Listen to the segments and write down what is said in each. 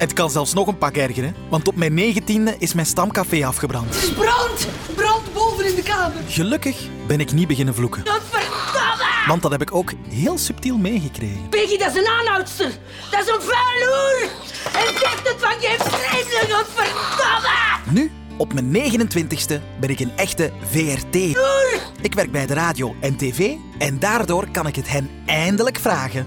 Het kan zelfs nog een pak ergeren, want op mijn negentiende is mijn stamcafé afgebrand. Er is brand. Brand boven in de kamer. Gelukkig ben ik niet beginnen vloeken, Godverdamme. want dat heb ik ook heel subtiel meegekregen. Peggy, dat is een aanhoudster. Dat is een vuil hoer. En ze heeft het van je vreselijk, godverdamme. Nu, op mijn 29ste, ben ik een echte VRT. Ik werk bij de radio en tv en daardoor kan ik het hen eindelijk vragen.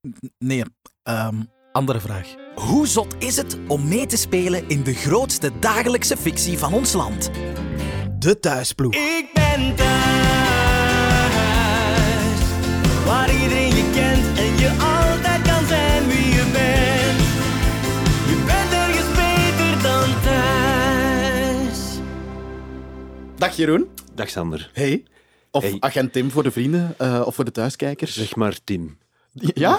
Niet? Nee, ehm, andere vraag. Hoe zot is het om mee te spelen in de grootste dagelijkse fictie van ons land? De Thuisploeg. Ik ben thuis, waar iedereen je kent en je altijd kan zijn wie je bent. Je bent ergens beter dan thuis. Dag Jeroen. Dag Sander. Hey. Of Hey. agent Tim voor de vrienden eh, of voor de thuiskijkers. Zeg maar Tim. Ja?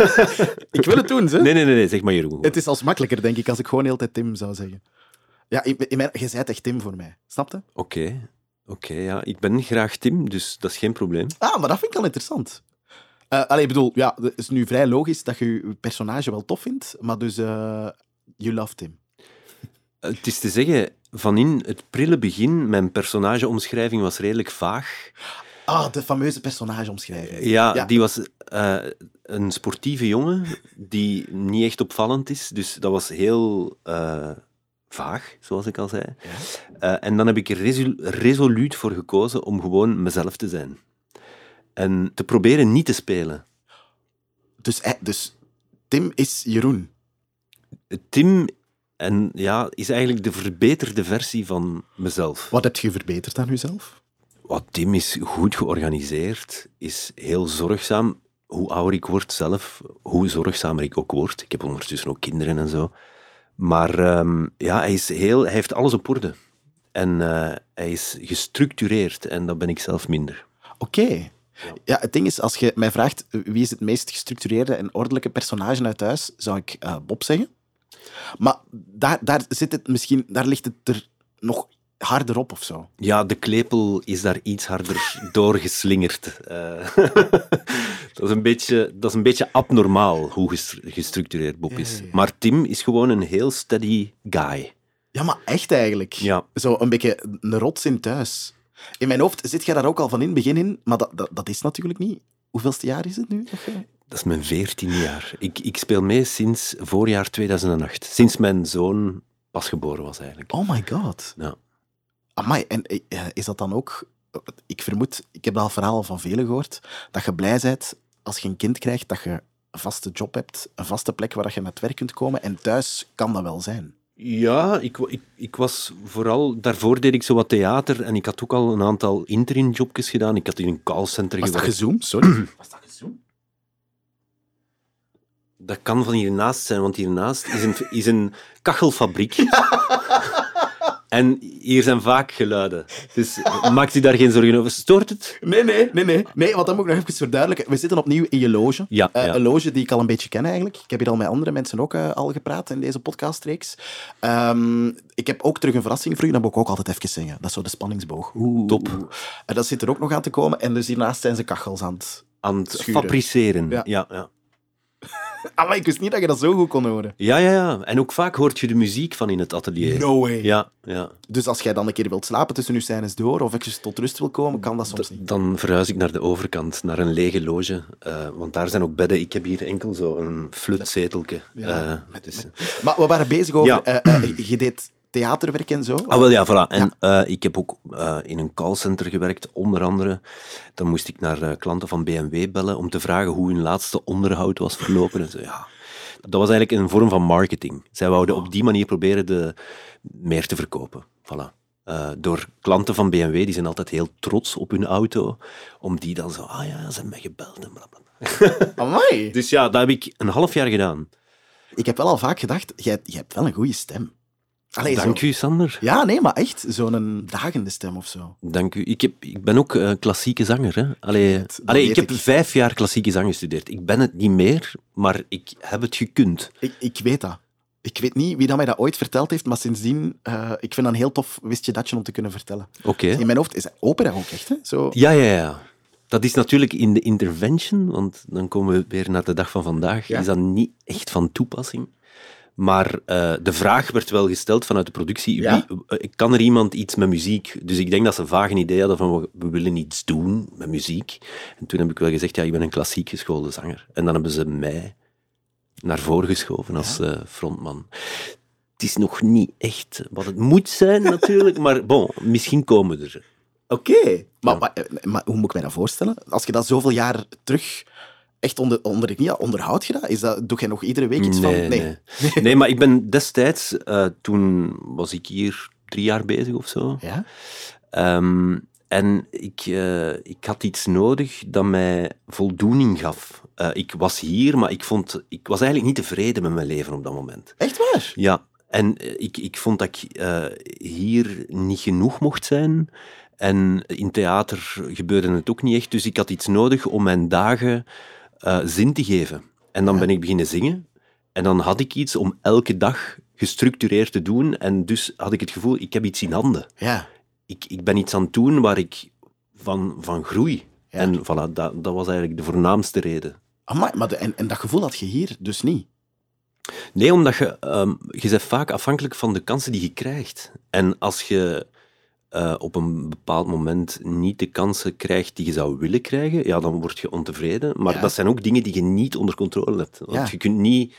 ik wil het doen, ze. Nee, nee, nee, nee zeg maar Jeroen. Het is als makkelijker, denk ik, als ik gewoon heel tijd Tim zou zeggen. Ja, in, in mijn, je zei echt Tim voor mij. Snap je? Oké, oké, ja. Ik ben graag Tim, dus dat is geen probleem. Ah, maar dat vind ik al interessant. Eh allee, ik bedoel, ja, het is nu vrij logisch dat je je personage wel tof vindt, maar dus, eh you love Tim. Eh, Het is te zeggen, van in het prille begin, mijn personageomschrijving was redelijk vaag. Ah, de fameuze personageomschrijving. Ja, Ja. die was eh, een sportieve jongen die niet echt opvallend is. Dus dat was heel eh, vaag, zoals ik al zei. Eh, en dan heb ik er resolu- resoluut voor gekozen om gewoon mezelf te zijn. En te proberen niet te spelen. Dus, dus Tim is Jeroen. Tim en, ja, is eigenlijk de verbeterde versie van mezelf. Wat heb je verbeterd aan jezelf? Wat Tim is goed georganiseerd, is heel zorgzaam. Hoe ouder ik word zelf, hoe zorgzamer ik ook word. Ik heb ondertussen ook kinderen en zo. Maar ehm, ja, hij, is heel, hij heeft alles op orde. En eh, hij is gestructureerd en dat ben ik zelf minder. Oké. Ja, het ding is, als je mij vraagt eh, wie is het meest gestructureerde en ordelijke personage uit huis, zou ik eh, Bob zeggen. Maar daar, daar, zit het misschien, daar ligt het er nog harder op of zo. Ja, de klepel is daar iets harder doorgeslingerd. Eh, dat, is een beetje, dat is een beetje abnormaal hoe gestru- gestructureerd Bob is. Maar Tim is gewoon een heel steady guy. Ja, maar echt eigenlijk. Ja. Zo een beetje een rots in thuis. In mijn hoofd zit jij daar ook al van in het begin in, maar dat, dat, dat is natuurlijk niet. Hoeveelste jaar is het nu? Dat is mijn veertiende jaar. Ik, ik speel mee sinds voorjaar 2008. Sinds mijn zoon pas geboren was, eigenlijk. Oh my god. Ja. Amai, en eh, is dat dan ook... Ik vermoed, ik heb dat al verhaal van velen gehoord, dat je blij bent als je een kind krijgt, dat je een vaste job hebt, een vaste plek waar je naar het werk kunt komen. En thuis kan dat wel zijn. Ja, ik, ik, ik was vooral... Daarvoor deed ik zo wat theater en ik had ook al een aantal interim-jobjes gedaan. Ik had in een callcenter Was dat gewerkt. gezoomd? Sorry. Was dat gezoomd? Dat kan van hiernaast zijn, want hiernaast is een, is een kachelfabriek. En hier zijn vaak geluiden. Dus maakt u daar geen zorgen over. Stoort het? Nee, nee, nee, nee. Nee, want dat moet ik nog even verduidelijken. We zitten opnieuw in je loge. Ja, Eh, ja. Een loge die ik al een beetje ken eigenlijk. Ik heb hier al met andere mensen ook eh, al gepraat in deze podcastreeks. Ehm, ik heb ook terug een verrassing voor u. Dat moet ik ook altijd even zeggen. Dat is zo de spanningsboog. Oeh. Top. En dat zit er ook nog aan te komen. En dus hiernaast zijn ze kachels aan het... Aan het Schuren. fabriceren. Ja. Ja. Ja, Maar ik wist niet dat je dat zo goed kon horen. ja, ja, ja. En ook vaak hoort je de muziek van in het atelier. No way. Ja, ja. Dus als jij dan een keer wilt slapen tussen je scènes door, of even tot rust wil komen, kan dat soms niet. Dan verhuis ik naar de overkant, naar een lege loge. eh, want daar zijn ook bedden. Ik heb hier enkel zo een flutzetelke. Ja, Eh, dus- Maar we waren bezig over... Ja. eh, je deed theaterwerk en zo. Ah, wel ja, voilà. En eh, ik heb ook eh, in een callcenter gewerkt, onder andere. Dan moest ik naar eh, klanten van BMW bellen om te vragen hoe hun laatste onderhoud was verlopen. En zo, ja. Dat was eigenlijk een vorm van marketing. Zij wouden op die manier proberen de, meer te verkopen. Voilà. Door klanten van BMW, die zijn altijd heel trots op hun auto, om die dan zo, ah ja, ze hebben mij gebeld en blablabla. Dus ja, dat heb ik een half jaar gedaan. Ik heb wel al vaak gedacht, jij, jij hebt wel een goede stem. Allee, zo- Dank u, Sander. Ja, nee, maar echt. Zo'n dragende stem of zo. Dank u. Ik, heb, ik ben ook eh, klassieke zanger. Hè? Allee, dat ik heb vijf jaar klassieke zang gestudeerd. Ik ben het niet meer, maar ik heb het gekund. Ik, ik weet dat. Ik weet niet wie dat mij dat ooit verteld heeft, maar sindsdien, eh ik vind dat een heel tof wist je datje om te kunnen vertellen. Oké. In mijn hoofd is opera ook echt, hè? Zo. Ja, ja, ja. Dat is natuurlijk in de intervention, want dan komen we weer naar de dag van vandaag, Ja. is dat niet echt van toepassing. Maar eh, de vraag werd wel gesteld vanuit de productie, Ja? wie, eh, kan er iemand iets met muziek? Dus ik denk dat ze vaag een idee hadden van, we- willen iets doen met muziek. En toen heb ik wel gezegd, ja, ik ben een klassiek geschoolde zanger. En dan hebben ze mij naar voren geschoven als eh, frontman. Het is nog niet echt wat het moet zijn, natuurlijk, maar bon, misschien komen we er. Oké. Maar, Ja. maar, maar hoe moet ik mij dat voorstellen? Als je dat zoveel jaar terug echt onder, onder had, onderhoud je dat? Is dat? Doe jij nog iedere week iets van... Nee, nee. Nee, maar ik ben destijds, eh, toen was ik hier drie jaar bezig of zo. Ja? Ehm, en ik, eh, ik had iets nodig dat mij voldoening gaf. Eh, ik was hier, maar ik, vond, ik was eigenlijk niet tevreden met mijn leven op dat moment. Echt waar? Ja, en ik, ik vond dat ik hier niet genoeg mocht zijn. En in theater gebeurde het ook niet echt. Dus ik had iets nodig om mijn dagen eh, zin te geven. En dan ben ik beginnen zingen. En dan had ik iets om elke dag gestructureerd te doen. En dus had ik het gevoel, ik heb iets in handen. Ja. Ik, ik ben iets aan het doen waar ik van, van groei. Ja. En voilà, dat, dat was eigenlijk de voornaamste reden. Amai, maar de, en, en dat gevoel had je hier dus niet. Nee, omdat je, ehm, je bent vaak afhankelijk van de kansen die je krijgt. En als je eh, op een bepaald moment niet de kansen krijgt die je zou willen krijgen, ja, dan word je ontevreden. Maar Ja. dat zijn ook dingen die je niet onder controle hebt. Want Ja. je kunt niet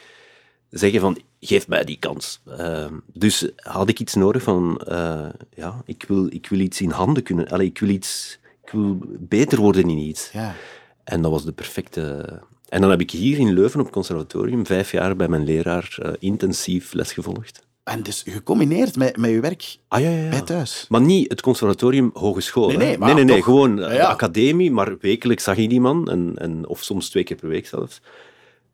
zeggen van, geef mij die kans. Ehm, dus had ik iets nodig van, eh, ja, ik wil, ik wil iets in handen kunnen. Allee, ik wil iets... Ik wil beter worden in iets. Ja. En dat was de perfecte. En dan heb ik hier in Leuven op het conservatorium vijf jaar bij mijn leraar eh, intensief les gevolgd. En dus gecombineerd met, met je werk Ah ja, ja, bij thuis. Maar niet het conservatorium hogeschool. Nee, nee, nee, nee, gewoon Ja, academie, maar wekelijks zag ik die man, en, en, of soms twee keer per week zelfs.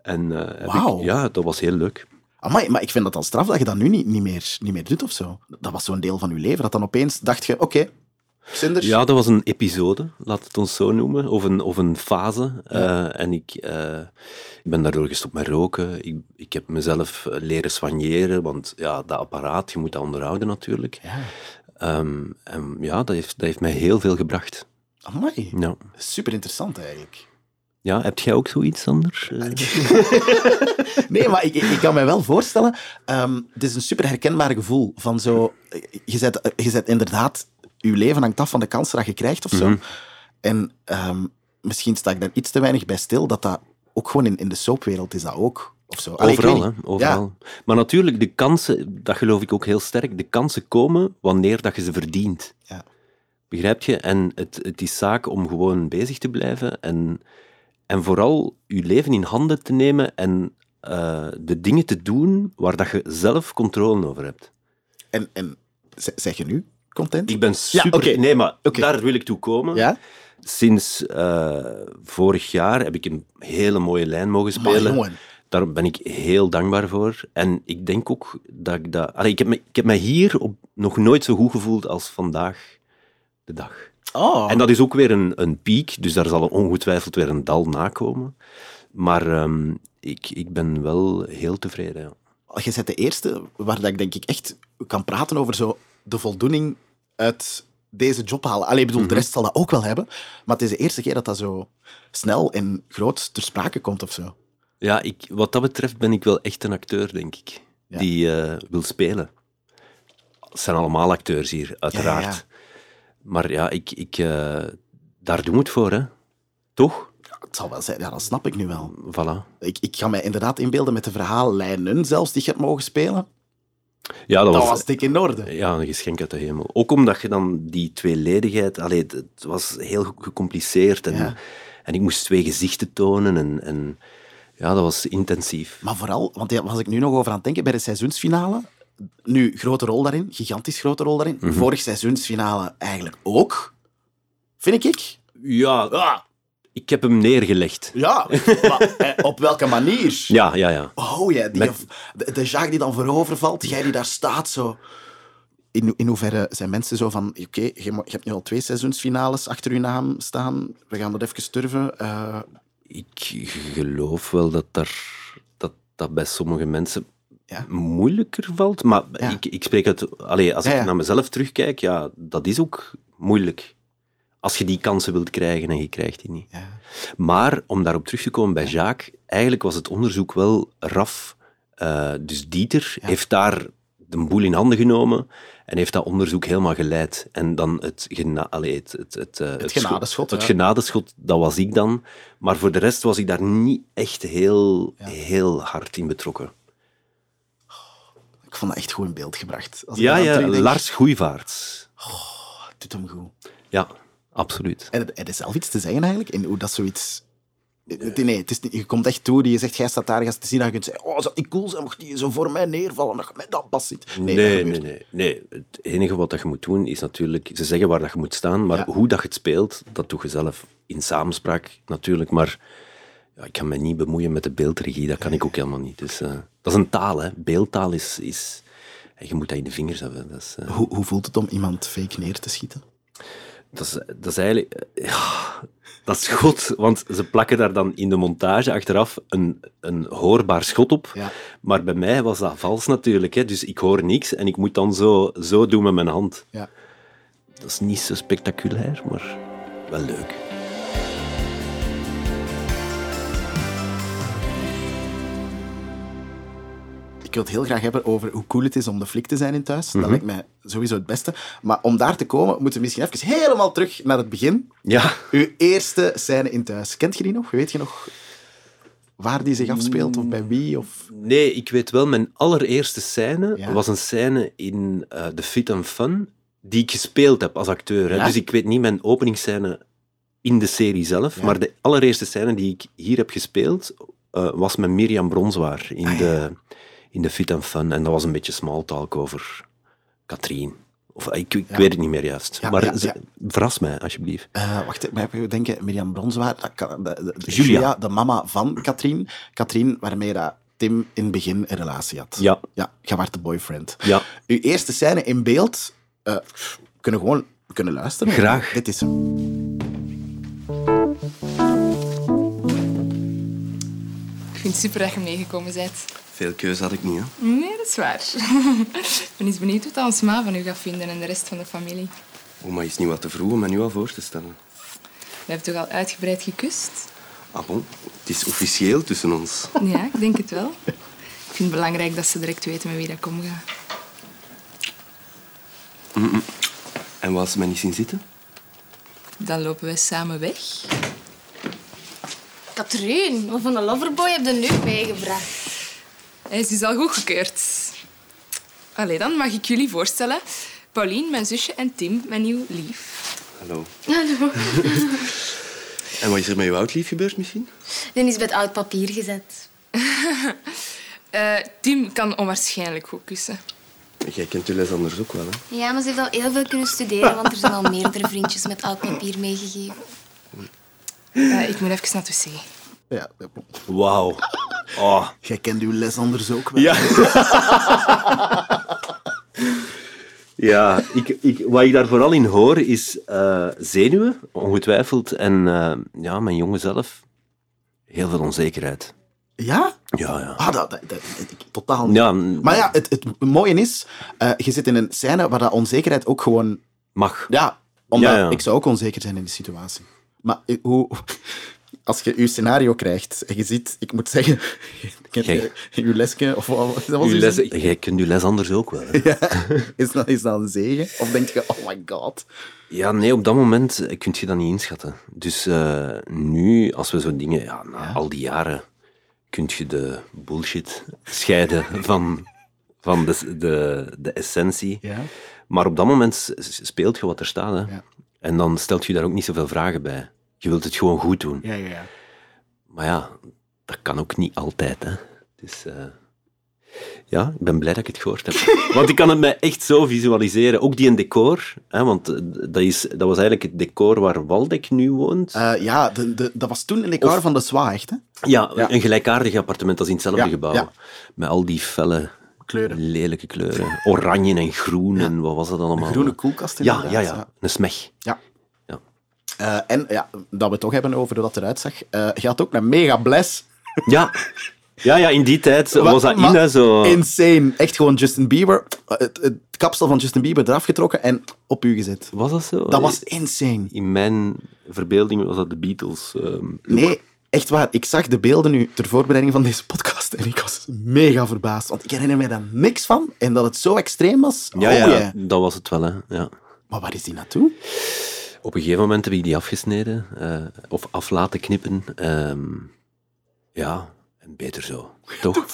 En eh, ik, ja, dat was heel leuk. Amai, maar ik vind dat dan straf dat je dat nu niet, niet, meer, niet meer doet of zo. Dat was zo'n deel van je leven, dat dan opeens dacht je, oké, Ja, dat was een episode, laat het ons zo noemen, of een, of een fase. Eh, en ik, eh, ik ben daardoor gestopt met roken. Ik, ik heb mezelf eh, leren soigneren, want ja, dat apparaat, je moet dat onderhouden natuurlijk. Ja. Ehm, en ja, dat heeft, dat heeft mij heel veel gebracht. Amai, Ja, super interessant eigenlijk. ja heb jij ook zoiets anders? Eh, Nee, maar ik, ik, ik kan me wel voorstellen, ehm, het is een super herkenbaar gevoel van zo, je zet, je zet inderdaad, je leven hangt af van de kansen dat je krijgt of zo. Mhm. En ehm, misschien sta ik daar iets te weinig bij stil, dat dat ook gewoon in, in de soapwereld is dat ook. Of zo. Allee, ik Overal, hè? Overal. Maar natuurlijk, de kansen, dat geloof ik ook heel sterk, de kansen komen wanneer dat je ze verdient. Ja. Begrijp je? En het, het is zaak om gewoon bezig te blijven en, en vooral je leven in handen te nemen en eh, de dingen te doen waar dat je zelf controle over hebt. En, en zeg je nu content? Ik ben super... Nee, maar daar wil ik toe komen. Ja? Sinds eh, vorig jaar heb ik een hele mooie lijn mogen spelen. Daar ben ik heel dankbaar voor. En ik denk ook dat ik dat... Allee, ik, heb me, ik heb me hier op, nog nooit zo goed gevoeld als vandaag de dag. oh. En dat is ook weer een, een piek, dus daar zal ongetwijfeld weer een dal nakomen. Maar ehm, ik, ik ben wel heel tevreden. Ja. je bent de eerste waar dat ik denk ik echt kan praten over zo de voldoening uit deze job halen. Allee, ik bedoel, de rest zal dat ook wel hebben, maar het is de eerste keer dat dat zo snel en groot ter sprake komt of zo. Ja, ik, wat dat betreft ben ik wel echt een acteur, denk ik, Ja. die eh, wil spelen. Het zijn allemaal acteurs hier, uiteraard. Ja, ja, ja. Maar ja, ik, ik, eh, daar doen we het voor, hè. Toch? Het zal wel zijn, ja, dat snap ik nu wel. Voilà. Ik, ik ga mij inderdaad inbeelden met de verhaallijnen zelfs die je hebt mogen spelen. Ja, dat, Dat was, was dik in orde. ja, een geschenk uit de hemel. Ook omdat je dan die tweeledigheid... Allee, het, was heel gecompliceerd. En, Ja. en ik moest twee gezichten tonen. En, en ja, dat was intensief. Maar vooral, want daar was ik nu nog over aan het denken bij de seizoensfinale. Nu, grote rol daarin, gigantisch grote rol daarin. Vorig seizoensfinale eigenlijk ook, vind ik. Ja, ah, Ik heb hem neergelegd. Ja, maar eh, op welke manier? Ja, ja, ja. Oh ja, die, Met- de, de Jacques die dan voorover valt, jij die daar staat zo. In, in hoeverre zijn mensen zo van: oké, je, hebt nu al twee seizoensfinales achter je naam staan, we gaan dat even turven. Eh, Ik geloof wel dat daar, dat, dat bij sommige mensen Ja. moeilijker valt. Maar Ja. ik, ik spreek het... Allee, als Ja, ik naar mezelf terugkijk, ja, dat is ook moeilijk. Als je die kansen wilt krijgen en je krijgt die niet. ja. Maar om daarop terug te komen bij Jacques, eigenlijk was het onderzoek wel raf. Eh, dus Dieter heeft daar de boel in handen genomen en heeft dat onderzoek helemaal geleid. En dan het, gena allee, het, het, het, eh, het genadeschot, Het ja. genadeschot, dat was ik dan. Maar voor de rest was ik daar niet echt heel, heel hard in betrokken. Ik vond dat echt goed in beeld gebracht. Als Ja, ja, Lars Goeivaerts. doet hem goed. Ja, absoluut. En heb je zelf iets te zeggen eigenlijk? In hoe dat zoiets. Nee, nee, het is niet, je komt echt toe, die je zegt, jij staat daar, je zien, dat je kunt zeggen, oh, zou niet cool zijn, mocht die zo voor mij neervallen, dat je mij dat pas ziet. Nee, nee, nee, nee, Het enige wat dat je moet doen is natuurlijk... Ze zeggen waar dat je moet staan, maar Ja. hoe dat je het speelt, dat doe je zelf in samenspraak natuurlijk. Maar ja, ik kan me niet bemoeien met de beeldregie, dat kan ik ook helemaal niet. Dus, eh, dat is een taal, hè. Beeldtaal is... is je moet dat in de vingers hebben. Dat is, eh, Hoe, hoe voelt het om iemand fake neer te schieten? Dat is, dat is eigenlijk... eh, Ja, dat is goed, want ze plakken daar dan in de montage achteraf een, een hoorbaar schot op. Ja. Maar bij mij was dat vals natuurlijk. Hè. Dus ik hoor niks en ik moet dan zo, zo doen met mijn hand. Ja. Dat is niet zo spectaculair, maar wel leuk. Wil het heel graag hebben over hoe cool het is om de flik te zijn in thuis. Mhm. Dat lijkt mij sowieso het beste. Maar om daar te komen, moeten we misschien even helemaal terug naar het begin. Ja, Uw eerste scène in thuis. Kent je die nog? Weet je nog waar die zich afspeelt? Of bij wie? Of... nee, ik weet wel, mijn allereerste scène Ja. was een scène in eh The Fit and Fun, die ik gespeeld heb als acteur. Hè. Ja. Dus ik weet niet mijn openingsscène in de serie zelf, Ja. maar de allereerste scène die ik hier heb gespeeld, eh, was met Mirjam Bronswaar in, Ah, de, in The Fit and Fun. En dat was een beetje small talk over Katrien. Of ik, ik Ja. weet het niet meer juist. Ja, maar ja, verras mij, alsjeblieft. Eh, wacht, ik heb even denken. Mirjam Bronswaard, de, de- de- Julia. Julia, de mama van Katrien. Katrien, waarmee dat Tim in het begin een relatie had. Ja. Ja, werd de boyfriend. Ja. Uw eerste scène in beeld, we kunnen gewoon kunnen luisteren. Graag. Dit is hem. Vind het super dat je meegekomen bent. Veel keuze had ik niet, hè. Nee, dat is waar. Ik ben eens benieuwd wat ons ma van u gaat vinden en de rest van de familie. Oma is niet wat te vroeg om me nu al voor te stellen. We hebben toch al uitgebreid gekust? Ah bon, het is officieel tussen ons. Ja, ik denk het wel. Ik vind het belangrijk dat ze direct weten met wie dat omgaat. En wat ze mij niet zien zitten? Dan lopen wij samen weg. Katrien, wat van een loverboy heb je nu meegebracht? Hij is dus al goedgekeurd. Allee, dan mag ik jullie voorstellen. Pauline, mijn zusje, en Tim, mijn nieuw lief. Hallo. Hallo. En wat is er met je oud-lief gebeurd misschien? Die is bij het oud papier gezet. Eh, Tim kan onwaarschijnlijk goed kussen. Jij kent les anders ook wel, hè? Ja, maar ze heeft al heel veel kunnen studeren, want er zijn al meerdere vriendjes met oud papier meegegeven. Eh, ik moet even naar het wc. Ja, Wauw. Oh. jij kent uw les anders ook wel. Ja. ja, ik, ik, wat ik daar vooral in hoor is eh, zenuwen, ongetwijfeld. En eh, ja, mijn jongen zelf, heel veel onzekerheid. Ja? Ja, ja. Ah, dat, dat, dat- ik- totaal niet. Ja, Maar ja, het, het mooie is, eh, je zit in een scène waar dat onzekerheid ook gewoon... mag. Ja, omdat Ja, ja. ik zou ook onzeker zijn in die situatie. Maar hoe... Als je je scenario krijgt en je ziet, ik moet zeggen, je je lesje of wat dat was Uw uw les, zin? jij kunt je les anders ook wel. Ja. Is, dat, is dat een zegen? Of denk je, oh my god. Ja, nee, op dat moment eh, kun je dat niet inschatten. Dus eh, nu, als we zo dingen, ja, na al die jaren, kun je de bullshit scheiden van, van de, de, de essentie. Ja. Maar op dat moment speelt je wat er staat. Hè. En dan stelt je daar ook niet zoveel vragen bij. Je wilt het gewoon goed doen. Ja, ja, ja. Maar ja, dat kan ook niet altijd. Hè. Dus, eh, Ja, ik ben blij dat ik het gehoord heb. Want ik kan het mij echt zo visualiseren. Ook die een decor, hè, want eh, dat, is, dat was eigenlijk het decor waar Waldek nu woont. Eh, ja, de, de, dat was toen een decor Of- van de Zwa, echt. Hè? ja, ja. een gelijkaardig appartement als in hetzelfde Ja, gebouw. ja. Met al die felle, Kleuren. lelijke kleuren. Oranje en groen en wat was dat allemaal? Een groene koelkast Ja, inderdaad. ja, ja. Een smeg. Ja. Eh, en ja, dat we het toch hebben over hoe dat eruit zag. eh je had ook een mega bless. Ja. Ja, ja, in die tijd was dat in, hè, zo... Insane. Echt gewoon Justin Bieber. eh, Het, het kapsel van Justin Bieber eraf getrokken en op u gezet. Was dat zo? Dat was insane. In mijn verbeelding was dat de Beatles. ehm, Nee, echt waar. Ik zag de beelden nu ter voorbereiding van deze podcast en ik was mega verbaasd. Want ik herinner me daar niks van. En dat het zo extreem was. Ja, oh, ja, yeah. dat was het wel, hè. Ja. Maar waar is die naartoe? Op een gegeven moment heb ik die afgesneden, eh, of af laten knippen. Ehm, ja, en beter zo, toch?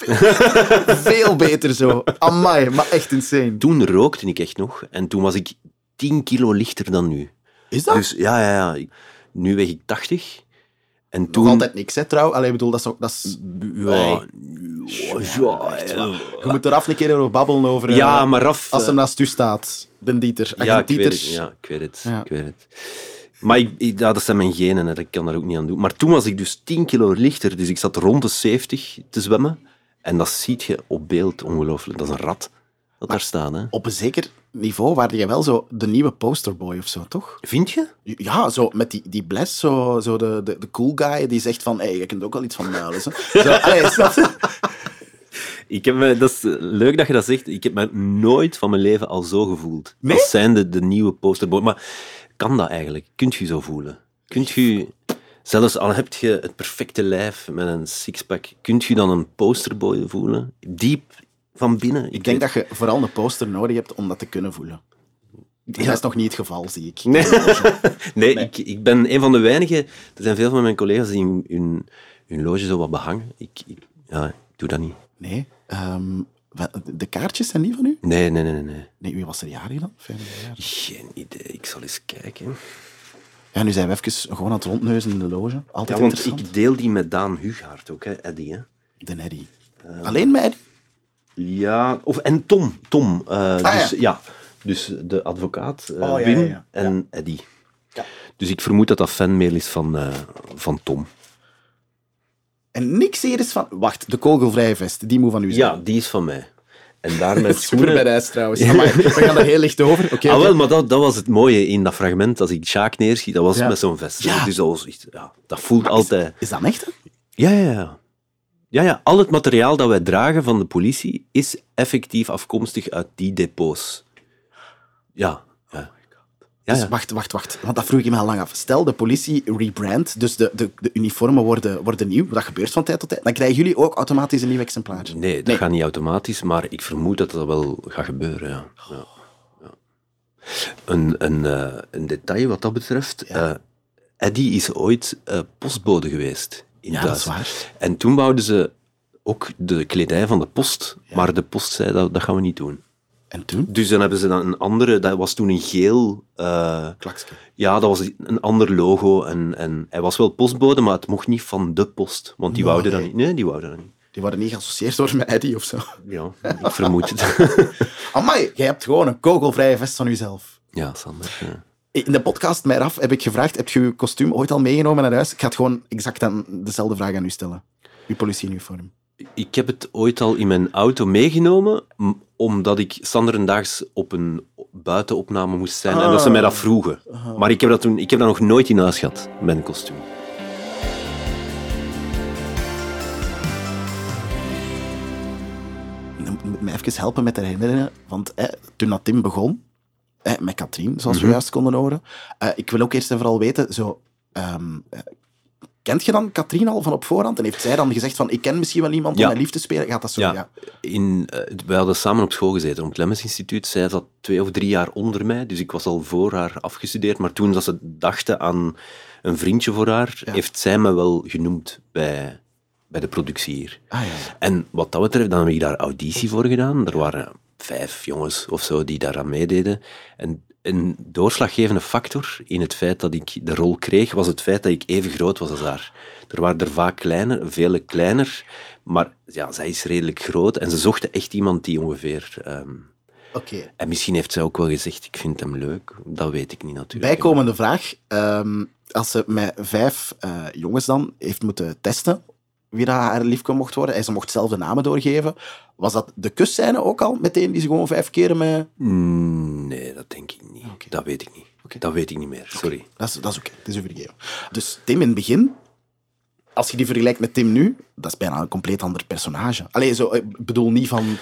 Veel beter zo. Amai, maar echt insane. toen rookte ik echt nog, en toen was ik 10 kilo lichter dan nu. Is dat? Dus ja, ja, ja. Nu weeg ik 80. En Nog toen... altijd niks, hè, trouw? Allee, ik bedoel, dat is... ook- Dat is Ja, ja, ja, je moet er af een keer over babbelen over... eh, ja, maar Raf... Als eh, hem naast u staat, de Dieter. Ja, ik weet Dieter. het. Ja, ik weet het. Ja. Ik weet het. Maar ik, ik- ja, dat zijn mijn genen, hè. ik kan daar ook niet aan doen. Maar toen was ik dus 10 kilo lichter, dus ik zat rond de 70 te zwemmen. En dat ziet je op beeld ongelooflijk. Dat is een rat dat daar staat. Hè. Op een zeker niveau waarde je wel zo de nieuwe posterboy of zo, toch? Vind je? Ja, zo met die, die bless, zo, zo de, de, de cool guy die zegt van, hé, hey, je kunt ook wel iets van mij lezen. Zo, allee, snap je? Ik heb me, dat is eh, leuk dat je dat zegt. Ik heb me nooit van mijn leven al zo gevoeld. Nee? Als zijnde de nieuwe posterboy. Maar kan dat eigenlijk? Kunt je zo voelen? Kunt je, zelfs al heb je het perfecte lijf met een sixpack, kunt je dan een posterboy voelen? Diep van binnen? Ik denk dat je vooral een poster nodig hebt om dat te kunnen voelen. Dat is nog niet het geval, zie ik. Nee, nee, Ik, ik ben een van de weinigen. Er zijn veel van mijn collega's die hun, hun, hun loge zo wat behangen. Ik, ik, ja, ik doe dat niet. Nee. Ehm, de kaartjes zijn niet van u? Nee, nee, nee, nee. nee. Wie was er jarig dan? 50 jaar. Geen idee. Ik zal eens kijken. Ja, nu zijn we even gewoon aan het rondneuzen in de loge. Altijd Ja, want ik deel die met Daan Hugaard ook, hè, Eddie. Hè. De Neddy. Alleen met Eddie? Ja, of, en Tom. Tom. eh, Ah, dus, ja. ja. dus de advocaat, eh, Oh, Wim ja, en Eddie. Dus ik vermoed dat dat fanmail is van, eh, van Tom. En niks hier is van... Wacht, de kogelvrije vest, die moet van u zijn. Ja, die is van mij. En daar met Super schoenen... badass trouwens. Amai, we gaan er heel licht over. Oké, ah, oké. wel, maar dat, dat was het mooie in dat fragment. Als ik Sjaak neerschiet, dat was Ja. met zo'n vest. Ja. Dus dat, was echt- ja, dat voelt altijd... Is dat echt? Ja, ja, ja. Ja, ja, al het materiaal dat wij dragen van de politie is effectief afkomstig uit die depots. Ja. Ja, Dus ja. wacht, wacht, wacht. Want dat vroeg ik me al lang af. Stel, de politie rebrand, dus de, de, de uniformen worden, worden nieuw. Dat gebeurt van tijd tot tijd. Dan krijgen jullie ook automatisch een nieuw exemplaar. Nee, dat gaat niet automatisch, maar ik vermoed dat dat wel gaat gebeuren. Ja. Ja. Ja. Een, een, eh, een detail wat dat betreft. eh Eddie is ooit eh, postbode geweest in Ja, dat is Duitsland. waar. En toen wouden ze ook de kledij van de post, maar de post zei dat, dat gaan we niet doen. En toen? Dus dan hebben ze dan een andere, dat was toen een geel... eh, Klaksje. ja, dat was een ander logo. En, en hij was wel postbode, maar het mocht niet van de post. Want die Nee. wouden dat niet. Nee, die wouden dat niet. Die worden niet geassocieerd door met Eddie of zo. Ja, ik vermoed het. Amai, jij hebt gewoon een kogelvrije vest van jezelf. ja, Sander. Ja. In de podcast met Raf heb ik gevraagd, heb je je kostuum ooit al meegenomen naar huis? Ik ga het gewoon exact aan dezelfde vraag aan u stellen. Uw politieuniform. Ik heb het ooit al in mijn auto meegenomen, omdat ik standaardendaags op een buitenopname moest zijn en dat ze mij dat vroegen. Maar ik heb dat, toen, ik heb dat nog nooit in huis gehad, mijn kostuum. Je moet me even helpen met de herinneringen. Want hè, toen dat Tim begon, hè, met Katrien, zoals we Mhm. juist konden horen. eh, ik wil ook eerst en vooral weten, zo, ehm, eh, kent je dan Katrien al van op voorhand? En heeft zij dan gezegd van, ik ken misschien wel iemand om met lief te spelen? Gaat dat zo? Ja. In, eh, wij hadden samen op school gezeten, op het Lemmens Instituut. Zij zat twee of drie jaar onder mij, dus ik was al voor haar afgestudeerd. Maar toen dat ze dachten aan een vriendje voor haar, heeft zij me wel genoemd bij, bij de productie hier. Ah, ja. En wat dat betreft, dan heb ik daar auditie voor gedaan. Er waren vijf jongens of zo die daaraan meededen. En een doorslaggevende factor in het feit dat ik de rol kreeg, was het feit dat ik even groot was als haar. Er waren er vaak kleiner, vele kleiner, maar ja, zij is redelijk groot en ze zochten echt iemand die ongeveer... Oké. en misschien heeft zij ook wel gezegd, ik vind hem leuk. Dat weet ik niet natuurlijk. Bijkomende vraag. Ehm, als ze met vijf eh, jongens dan heeft moeten testen wie dat haar liefke mocht worden, en ze mocht zelf de namen doorgeven, was dat de kusscène ook al meteen die ze gewoon vijf keren met... Mm, Nee, dat denk ik niet. Dat weet ik niet. Dat weet ik niet meer, sorry. Dat is, dat is oké, het is u vergeven. Dus Tim in het begin, als je die vergelijkt met Tim nu, dat is bijna een compleet ander personage. Allee, zo, ik bedoel niet van,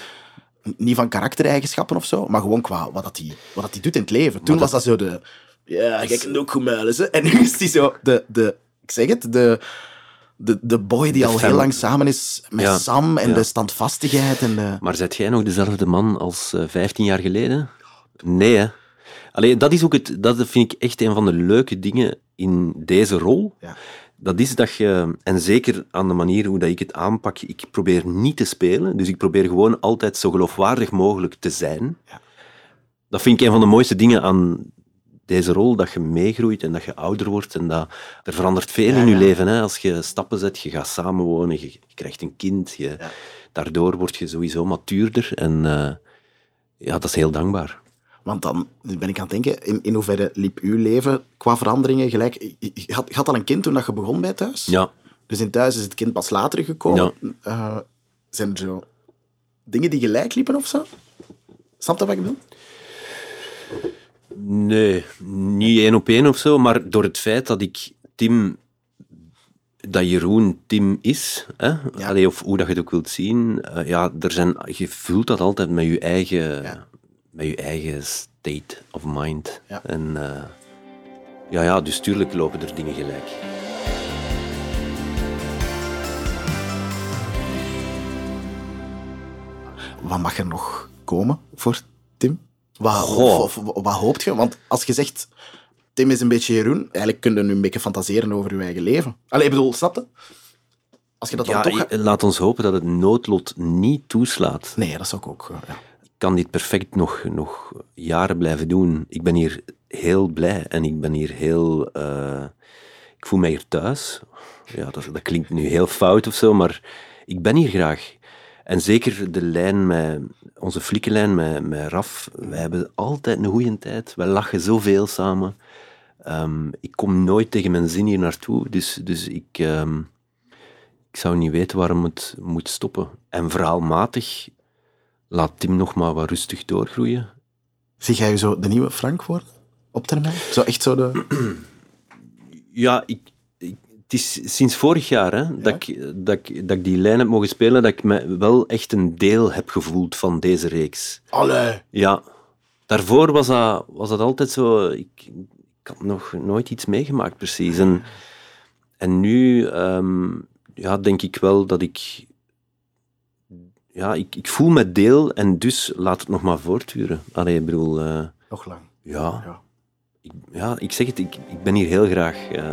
niet van karaktereigenschappen of zo, maar gewoon qua wat dat die, wat dat die doet in het leven. Toen was dat zo de... Ja, ik kan ook goed muilen. En nu is die zo de... de ik zeg het, de... De, de boy die De al fem- heel lang samen is met Ja, Sam en ja. de standvastigheid en de... Maar zet jij nog dezelfde man als eh 15 jaar geleden? Nee, hè? Allee, dat is ook het, dat vind ik echt een van de leuke dingen in deze rol. Ja. Dat is dat je, en zeker aan de manier hoe dat ik het aanpak, ik probeer niet te spelen, dus ik probeer gewoon altijd zo geloofwaardig mogelijk te zijn. Ja. Dat vind ik een van de mooiste dingen aan deze rol, dat je meegroeit en dat je ouder wordt en dat er verandert veel in je leven. Hè? Als je stappen zet, je gaat samenwonen, je, je krijgt een kind, je, Ja. daardoor word je sowieso matuurder en eh, ja, dat is heel dankbaar. Want dan ben ik aan het denken, in, in hoeverre liep uw leven qua veranderingen gelijk... Je, had, je had al een kind toen dat je begon bij thuis? Ja, Dus in thuis is het kind pas later gekomen. Eh, zijn er zo dingen die gelijk liepen of zo? Snap je wat ik bedoel? Nee, niet één op één of zo, maar door het feit dat ik Tim, dat Jeroen Tim is, hè? Allee, of hoe dat je het ook wilt zien, eh, ja, er zijn, je vult dat altijd met je eigen, Ja. met je eigen state of mind. Ja. En eh, ja, ja, dus tuurlijk lopen er dingen gelijk. Wat mag er nog komen voor Tim? Wat, Goh. of- of- wat hoopt je? Want als je zegt, Tim is een beetje Jeroen, eigenlijk kun je nu een beetje fantaseren over je eigen leven. Allee, ik bedoel, snap je? Als je dat dan toch... i- laat ons hopen dat het noodlot niet toeslaat. Nee, dat zou ik ook... eh, ja. Ik kan dit perfect nog, nog jaren blijven doen. Ik ben hier heel blij en ik ben hier heel... eh, ik voel mij hier thuis. Ja, dat, dat klinkt nu heel fout of zo, maar ik ben hier graag. En zeker de lijn met... Onze flikkenlijn met, met Raf, wij hebben altijd een goede tijd. Wij lachen zoveel samen. Ehm, ik kom nooit tegen mijn zin hier naartoe, dus, dus ik... ehm, ik zou niet weten waarom het moet stoppen. En verhaalmatig laat Tim nog maar wat rustig doorgroeien. Zie jij je zo de nieuwe Frank worden? Op termijn? Zo echt zo de... Ja, ik- het is sinds vorig jaar hè, dat, ik, dat, ik, dat ik die lijn heb mogen spelen, dat ik me wel echt een deel heb gevoeld van deze reeks. Allee! Ja, daarvoor was dat, was dat altijd zo... Ik, ik had nog nooit iets meegemaakt, precies. En, en nu ehm, ja, denk ik wel dat ik... Ja, ik, ik voel me deel en dus laat het nog maar voortduren. Allee, ik bedoel... eh, Nog lang. ja, Ja. Ik, ja, ik zeg het, ik, ik ben hier heel graag. eh,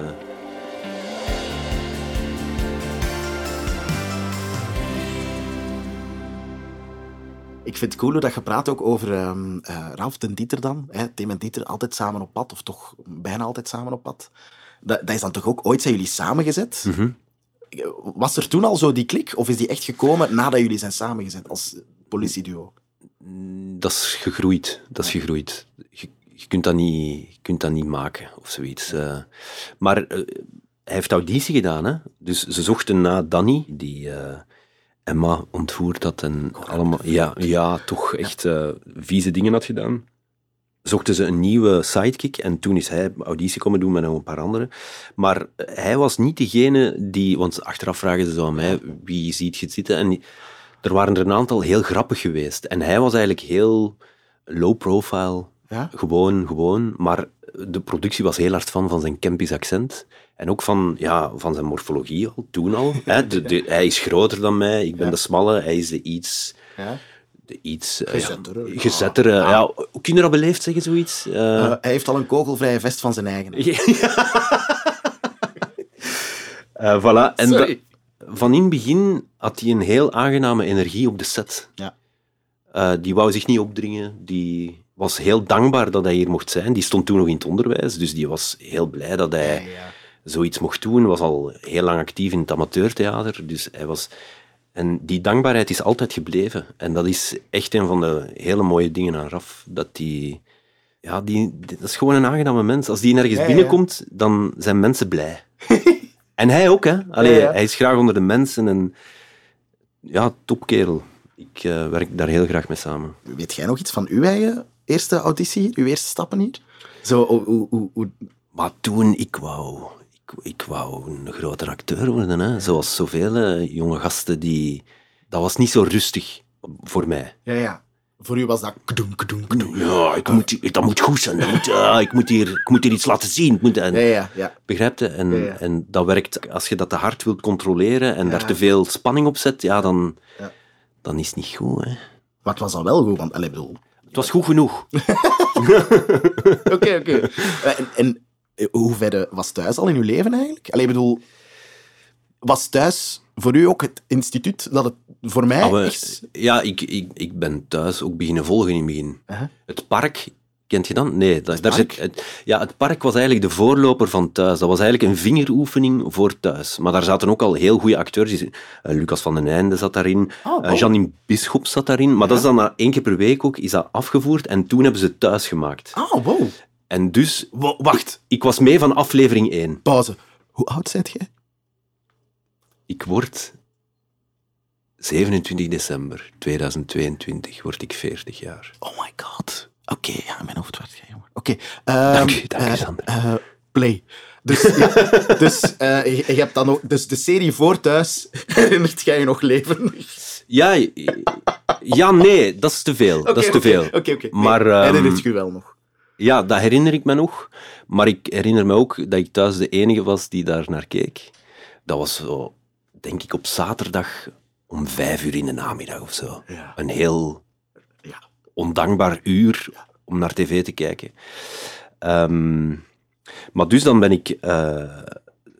Ik vind het cool dat je praat ook over ehm eh, Ralf en Dieter dan. Hè? Tim en Dieter altijd samen op pad, of toch bijna altijd samen op pad. Dat, dat is dan toch ook ooit zijn jullie samengezet? mhm. Was er toen al zo die klik, of is die echt gekomen nadat jullie zijn samengezet als politieduo? Dat is gegroeid. Dat is gegroeid. Je, je, kunt, dat niet, je kunt dat niet maken of zoiets. eh. maar eh, hij heeft auditie gedaan. Hè? Dus ze zochten na Danny, die Emma ontvoerd had en allemaal. Ja, ja, toch echt eh, vieze dingen had gedaan. Zochten ze een nieuwe sidekick en toen is hij auditie komen doen met nog een paar anderen. Maar eh, hij was niet degene die, want achteraf vragen ze zo aan mij, wie ziet je zitten? En er waren er een aantal heel grappig geweest. En hij was eigenlijk heel low profile. Ja? Gewoon, gewoon. Maar de productie was heel hard van, van zijn Kempisch accent. En ook van, ja, van zijn morfologie al, toen al. Hè. De, de- hij is groter dan mij, ik ben Ja. de smalle, hij is de iets... Ja? De iets eh, ja, Gezettere. gezettere. Ja, kinderen beleefd zeggen zoiets. Eh, Eh, hij heeft al een kogelvrije vest van zijn eigen. Eh, voilà. En da- van in het begin had hij een heel aangename energie op de set. Ja. Eh, die wou zich niet opdringen. Die, was heel dankbaar dat hij hier mocht zijn. Die stond toen nog in het onderwijs, dus die was heel blij dat hij zoiets mocht doen. was al heel lang actief in het amateurtheater, dus hij was... En die dankbaarheid is altijd gebleven. En dat is echt een van de hele mooie dingen aan Raf. Dat die... Ja, die, dat is gewoon een aangename mens. Als die nergens Ja, ja. binnenkomt, dan zijn mensen blij. en hij ook, hè. Allee, Ja, ja. Hij is graag onder de mensen en... Ja, topkerel. Ik eh, werk daar heel graag mee samen. Weet jij nog iets van uw eigen eerste auditie hier? Uw eerste stappen hier? Zo, hoe, hoe, hoe, hoe- Maar toen, ik wou, ik, wou een groter acteur worden. Hè. Zoals zoveel eh, jonge gasten die... Dat was niet zo rustig voor mij. Ja, ja. Voor u was dat... Kdoen, kdoen, kdoen. Ja, ik moet, dat moet goed zijn. Moet, ah, ik, moet hier, ik moet hier iets laten zien. Ik moet, en, Ja, ja, ja. Begrijp je? En, Ja, ja. en dat werkt, als je dat te hard wilt controleren en daar te veel spanning op zet, ja, dan, dan is het niet goed. Hè. Maar het was al wel goed, want... Allee, bedoel... Het was goed genoeg. Oké, oké. Eh, En, en eh, hoe ver was thuis al in uw leven eigenlijk? Allee, ik bedoel... Was thuis voor u ook het instituut dat het voor mij Ah, echt... ja, ik, ik, ik ben thuis ook beginnen volgen in het begin. Het park, kent je dat? Nee, dat, daar zit, het, ja, het park was eigenlijk de voorloper van thuis. Dat was eigenlijk een vingeroefening voor thuis. Maar daar zaten ook al heel goede acteurs. Eh, Lucas van den Einde zat daarin. Oh, Eh. Janine Bisschop zat daarin. Maar dat is dan na één keer per week ook is dat afgevoerd. En toen hebben ze het thuis gemaakt. Oh, wow. En dus... Wa- wacht. Ik was mee van aflevering 1. Pauze. Hoe oud zijt jij? Ik word 27 december 2022 word ik 40 jaar. Oh my god. Oké, ja, mijn hoofd werd jij jonger. Oké. ehm, Dank u, dank u, eh, Sander. eh, play. Dus, ja, dus, eh, je, je hebt dan ook, dus de serie voor thuis herinnert jij je nog levendig? Ja, ja, nee, dat is te veel. dat is te veel. Oké, oké. Maar ehm, herinnert je wel nog? Ja, dat herinner ik me nog. Maar ik herinner me ook dat ik thuis de enige was die daar naar keek. Dat was zo, denk ik, op zaterdag om vijf uur in de namiddag of zo. Ja. Een heel Ja. ondankbaar uur om naar tv te kijken. Ehm, maar dus dan ben ik eh,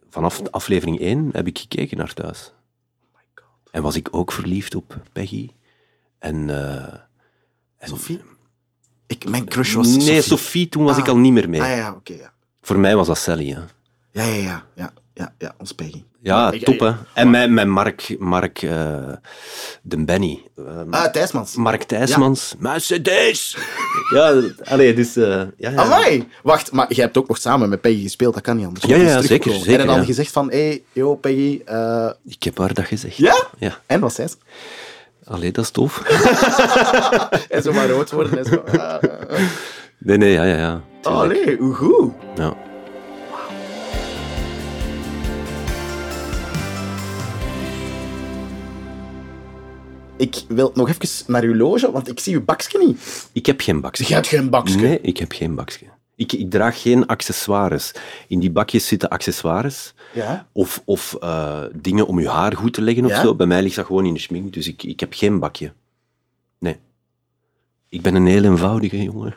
vanaf aflevering 1 heb ik gekeken naar thuis. En was ik ook verliefd op Peggy. En, eh, en- Sophie? Ik, mijn crush was Nee, Sophie. Sophie, toen was Ah. ik al niet meer mee. Ah ja, oké, ja. Voor mij was dat Sally. Hè. Ja, ja, ja. Ja, ja, ja ons Peggy. Ja, top hè. En met, met Mark, Mark eh, de Benny. Eh, Ah, Thijsmans. Mark Thijsmans. Mercedes! ja, allee, dus... eh, ja, ja. Amai! Wacht, maar jij hebt ook nog samen met Peggy gespeeld, dat kan niet anders. Ja, ja, zeker, zeker, En dan ja. gezegd van, hé, hey, yo, Peggy. eh, Ik heb haar dat gezegd. Ja? Ja. En wat zei ze? Allee, dat is tof. En zo maar rood worden en zo. Ah, ah, ah. nee, nee, ja, ja, ja. tuurlijk. Allee, hoe goed. Ja. Ik wil nog even naar uw loge, want ik zie uw bakje niet. Ik heb geen bakje. Je hebt geen bakje. Nee, ik heb geen bakje. Ik, ik draag geen accessoires. In die bakjes zitten accessoires. Ja? Of, of eh, dingen om je haar goed te leggen of Ja? zo. Bij mij ligt dat gewoon in de schmink, dus ik, ik heb geen bakje. Nee. Ik ben een heel eenvoudige jongen.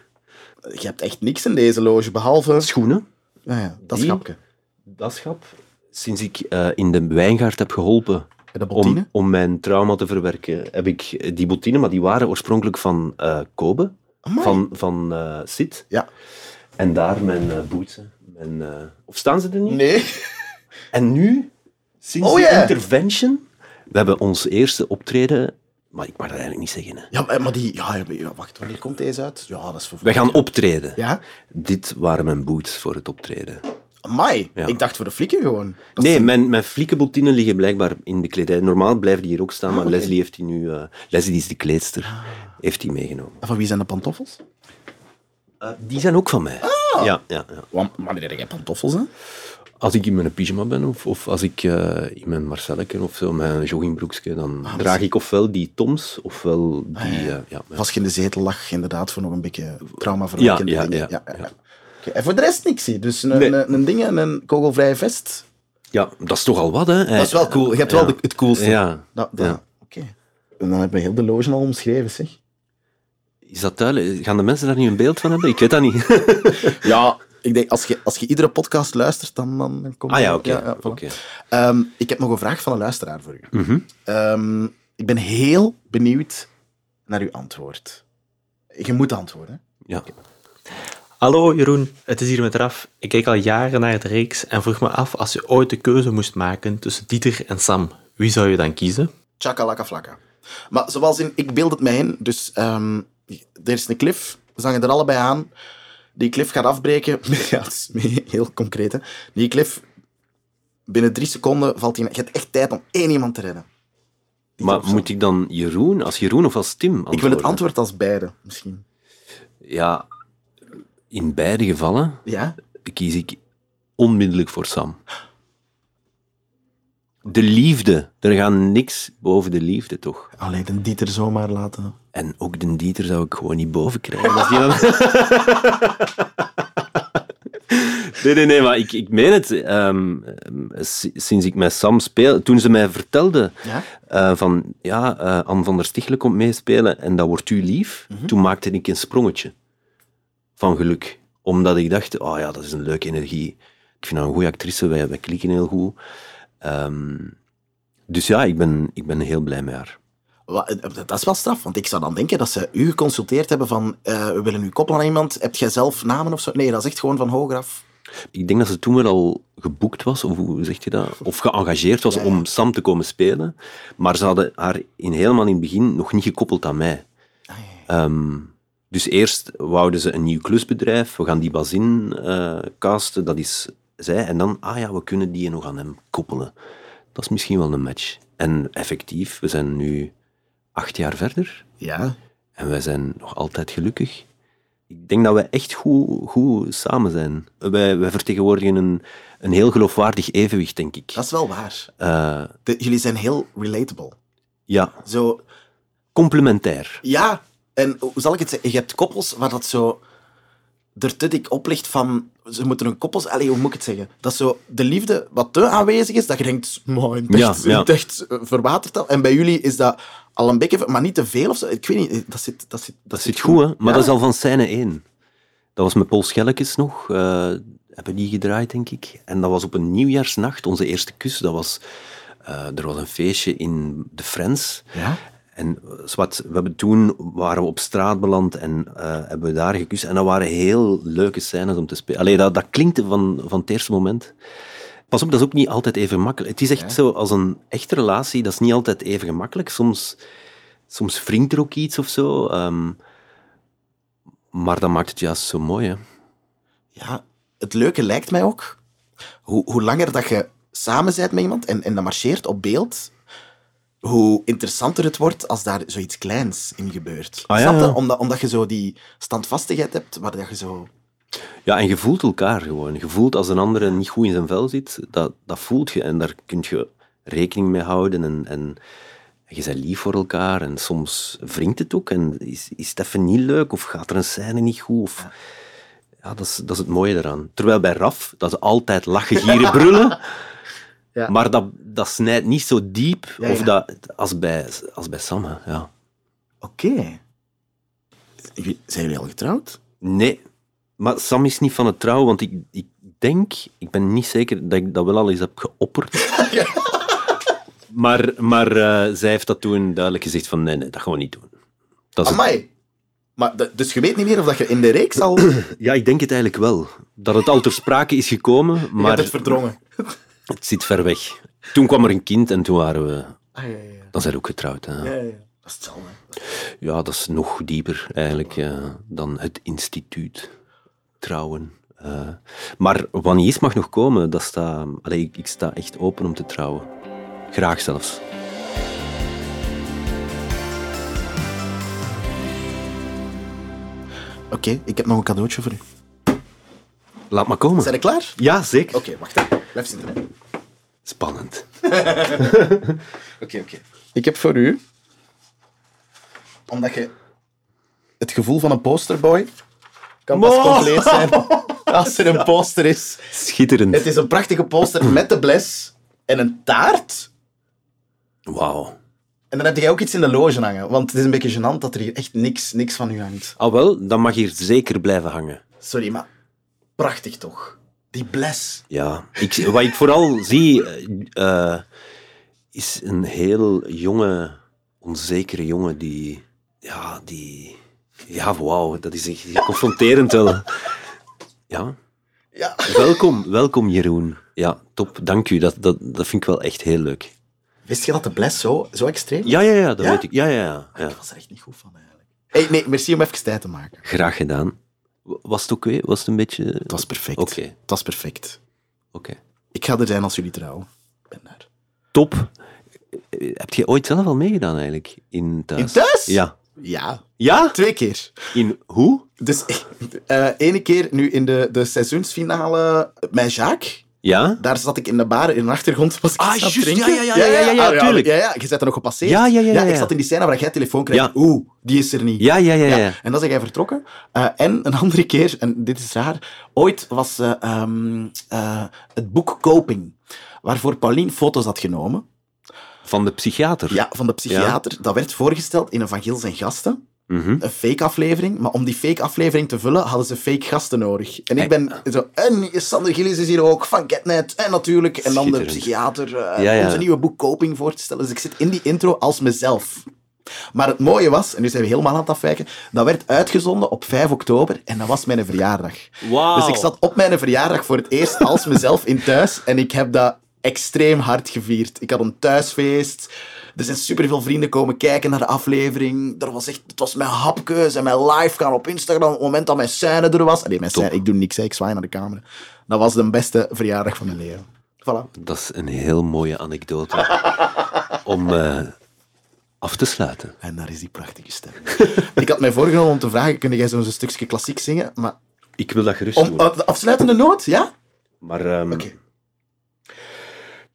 Je hebt echt niks in deze loge, behalve... Schoenen. Ja, ja, dat schapje. Dat schap. Sinds ik eh, in de wijngaard heb geholpen om, om mijn trauma te verwerken, heb ik die bottine, maar die waren oorspronkelijk van eh Kobe, Amai. van, van eh Sid. Ja. En daar mijn boetsen. Mijn, eh, of staan ze er niet? Nee. En nu, sinds Oh, de intervention, we hebben ons eerste optreden, maar ik mag dat eigenlijk niet zeggen. Hè. Ja, maar- maar die... Ja, wacht, wanneer komt deze uit? Ja, dat is voor... We gaan optreden. Ja? Dit waren mijn boots voor het optreden. Amai. Ja. Ik dacht voor de flikken gewoon. Dat Nee, mijn, mijn fliekenbottinen liggen blijkbaar in de kledij. Normaal blijven die hier ook staan, maar Ah, oké. Leslie heeft die nu... eh, Leslie, die is de kleedster, heeft die meegenomen. En Van wie zijn de pantoffels? Eh, die zijn ook van mij. Ah. Ja, ja, ja. Want, wanneer heb jij pantoffels, hè? Als ik in mijn pyjama ben, of, of als ik eh, in mijn Marcelletje of zo, mijn joggingbroekje, dan draag ik ofwel die Toms, ofwel die... Ah, ja, eh, je in de zetel lag, inderdaad, voor nog een beetje traumaverwekkende ja, dingen. ja, ja. En voor de rest niks. Dus een, Nee. een, een ding en een kogelvrije vest. Ja, dat is toch al wat, hè? Dat is wel cool. Je hebt wel de- het coolste. Ja. Dat, dat, Ja. Oké. En dan hebben we heel de loge al omschreven, zeg. Is dat duidelijk? Gaan de mensen daar nu een beeld van hebben? Ik weet dat niet. Ja, ik denk, als je, als je iedere podcast luistert, dan, dan, dan komt Ah ja, oké. voilà. oké. Ehm, ik heb nog een vraag van een luisteraar voor u. Mhm. Ehm, ik ben heel benieuwd naar uw antwoord. Je moet antwoorden. Ja. Hallo Jeroen, het is hier met Raf. Ik kijk al jaren naar de reeks en vroeg me af, als je ooit de keuze moest maken tussen Dieter en Sam, wie zou je dan kiezen? Chakalaka flakka. Maar zoals in, ik beeld het mij in. Dus ehm, er is een klif, we zangen er allebei aan. Die klif gaat afbreken. Ja, dat is heel concreet. Hè. Die klif, binnen drie seconden valt hij. Je hebt echt tijd om één iemand te redden. Maar moet ik dan Jeroen, als Jeroen of als Tim Ik wil het antwoorden? antwoord als beide, misschien. Ja, in beide gevallen Ja? kies ik onmiddellijk voor Sam. De liefde. Er gaat niks boven de liefde, toch? Alleen de Dieter zomaar laten. En ook de Dieter zou ik gewoon niet boven krijgen. Als die dan... Nee, nee, nee, maar ik, ik meen het. Ehm, s- sinds ik met Sam speel, toen ze mij vertelde Ja? eh, van ja, eh Anne van der Stichelen komt meespelen en dat wordt u lief, toen maakte ik een sprongetje van geluk. Omdat ik dacht, oh ja, dat is een leuke energie. Ik vind haar een goede actrice, wij, wij klikken heel goed. Ehm, dus ja, ik ben, ik ben heel blij met haar. Eh, Dat is wel straf, want ik zou dan denken dat ze u geconsulteerd hebben van eh, we willen u koppelen aan iemand. Heb jij zelf namen of zo? Nee, dat is echt gewoon van hoger af. Ik denk dat ze toen wel al geboekt was, of hoe zeg je dat? Of geëngageerd was om Sam te komen spelen. Maar ze hadden haar in, helemaal in het begin nog niet gekoppeld aan mij. Ehm, dus eerst wouden ze een nieuw klusbedrijf. We gaan die bazin eh casten, dat is zij. En dan, ah ja, we kunnen die nog aan hem koppelen. Dat is misschien wel een match. En effectief, we zijn nu acht jaar verder. Ja. En wij zijn nog altijd gelukkig. Ik denk dat wij echt goed, goed samen zijn. Wij, wij vertegenwoordigen een, een heel geloofwaardig evenwicht, denk ik. Dat is wel waar. Eh, De- jullie zijn heel relatable. ja, Zo, complementair. ja, en hoe zal ik het zeggen? Je hebt koppels waar dat zo er te dik op ligt van... Ze moeten een koppels... Allee, hoe moet ik het zeggen? Dat zo de liefde wat te aanwezig is, dat je denkt... "Maar in het echt, ja. echt eh, verwatert dat. En bij jullie is dat al een beetje... Maar niet te veel of zo. Ik weet niet, dat zit... Dat zit, Dat zit goed, hè? Maar Ja. dat is al van scène 1. Dat was met Paul Schellekes nog. eh, hebben die gedraaid, denk ik. En dat was op een nieuwjaarsnacht, onze eerste kus. Dat was, eh, er was een feestje in de Friends. Ja? En zwart, we hebben toen waren we op straat beland en eh, hebben we daar gekust. En dat waren heel leuke scènes om te spelen. Allee, dat, dat klinkte van, van het eerste moment. Pas op, dat is ook niet altijd even makkelijk. Het is echt zo, als een echte relatie, dat is niet altijd even gemakkelijk. Soms, soms wringt er ook iets of zo. ehm, maar dat maakt het juist zo mooi, hè. Ja, het leuke lijkt mij ook, hoe, hoe langer dat je samen bent met iemand en, en dat marcheert op beeld, hoe interessanter het wordt als daar zoiets kleins in gebeurt. Ah, ja, ja. Omdat, omdat je zo die standvastigheid hebt, waar dat je zo... Ja, en je voelt elkaar gewoon. Je voelt als een andere niet goed in zijn vel zit, dat, dat voelt je. En daar kun je rekening mee houden. En, en je bent lief voor elkaar. En soms wringt het ook. En is, is het even niet leuk? Of gaat er een scène niet goed? Of... Ja, dat, is, dat is het mooie eraan. Terwijl bij Raf, dat is altijd lachen, gieren, brullen. Ja. Maar dat, dat snijdt niet zo diep Ja, of. Dat, als, bij, als bij Sam. hè. Ja. Oké. Zijn jullie al getrouwd? Nee, maar Sam is niet van het trouwen, want ik, ik denk, ik ben niet zeker dat ik dat wel al eens heb geopperd. maar maar eh, zij heeft dat toen duidelijk gezegd van nee, nee, dat gaan we niet doen. Dat is. Maar, dus je weet niet meer of dat je in de reeks al... Je Ja, ik denk het eigenlijk wel. Dat het al ter sprake is gekomen, maar hebt het verdrongen. Het zit ver weg. Toen kwam er een kind en toen waren we... Ah, ja, ja, ja. Dan zijn we ook getrouwd. Hè. ja, ja. Dat is hetzelfde. Ja, dat is nog dieper eigenlijk eh, dan het instituut trouwen. Eh, maar wanneer is mag nog komen, dat sta, allee, ik, ik sta echt open om te trouwen. Graag zelfs. Oké, ik heb nog een cadeautje voor u. Laat maar komen. Zijn je klaar? Ja, zeker. Oké, wacht even. Blijf zitten. Spannend. Oké, oké. Ik heb voor u, omdat je het gevoel van een posterboy kan pas compleet zijn als er een poster is. Schitterend. Het is een prachtige poster met de bles en een taart. Wauw. En dan heb jij ook iets in de loge hangen, want het is een beetje gênant dat er hier echt niks, niks van u hangt. Al wel, dan mag hier zeker blijven hangen. Sorry, maar prachtig toch? Die bles. Ja, ik, wat ik vooral zie, eh, eh, is een heel jonge, onzekere jongen die, ja, die, Ja, wauw, dat is echt confronterend wel. Ja. Ja. Welkom, welkom Jeroen. Ja, top, dank u. Dat, dat, dat vind ik wel echt heel leuk. Wist je dat de bles zo, zo extreem was? Ja, ja, ja, dat Ja? weet ik. Ja, ja, ja. ja. Ik was er echt niet goed van, eigenlijk. Hey, nee, merci om even tijd te maken. Graag gedaan. Was het oké? Was het een beetje... Het was perfect. Oké. Het was perfect. Oké. Ik ga er zijn als jullie trouwen. Ik ben daar. Top. Heb je ooit zelf al meegedaan eigenlijk? In thuis? In thuis? Ja. Ja. Ja? Twee keer. In hoe? Dus eh ene keer nu in de, de seizoensfinale met Jacques. Ja? Daar zat ik in de bar in de achtergrond. Was ik Ah, juist. drinken. Ja, ja, ja, ja, ja, ja, tuurlijk. Ja, ja, je zet er nog gepasseerd. Ja, ja, ja, ja, Ik zat in die scène waar jij telefoon. Ja. Oeh, die is er niet. Ja, ja, ja, ja. En dan is hij vertrokken. Eh, en een andere keer, en dit is raar, ooit was eh, ehm, eh, het boek Coping, waarvoor Paulien foto's had genomen. Van de psychiater? Ja, van de psychiater. Dat werd voorgesteld in een Van Gils en Gasten. Mhm. Een fake aflevering. Maar om die fake aflevering te vullen, hadden ze fake gasten nodig. En ik ben zo... En Sander Gillis is hier ook, van Getnet. En natuurlijk. En dan de Schitterend. psychiater. eh, Ja, ja. Onze nieuwe boek Coping voor te stellen. Dus ik zit in die intro als mezelf. Maar het mooie was, en nu zijn we helemaal aan het afwijken, dat werd uitgezonden op 5 oktober en dat was mijn verjaardag. Wauw. Dus ik zat op mijn verjaardag voor het eerst als mezelf in thuis en ik heb dat extreem hard gevierd. Ik had een thuisfeest. Er zijn superveel vrienden komen kijken naar de aflevering. Er was echt, het was mijn hapkeus en mijn live gaan op Instagram op het moment dat mijn scène er was. Nee, mijn scène, ik doe niks, hè, ik zwaai naar de camera. Dat was de beste verjaardag van mijn leven. Voilà. Dat is een heel mooie anekdote om eh, af te sluiten. En daar is die prachtige stem. ik had mij voorgenomen om te vragen, kun jij zo'n stukje klassiek zingen? Maar Ik wil dat gerust om, doen. uh, de afsluitende noot, ja? Maar... ehm,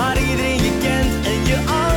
waar iedereen je kent en je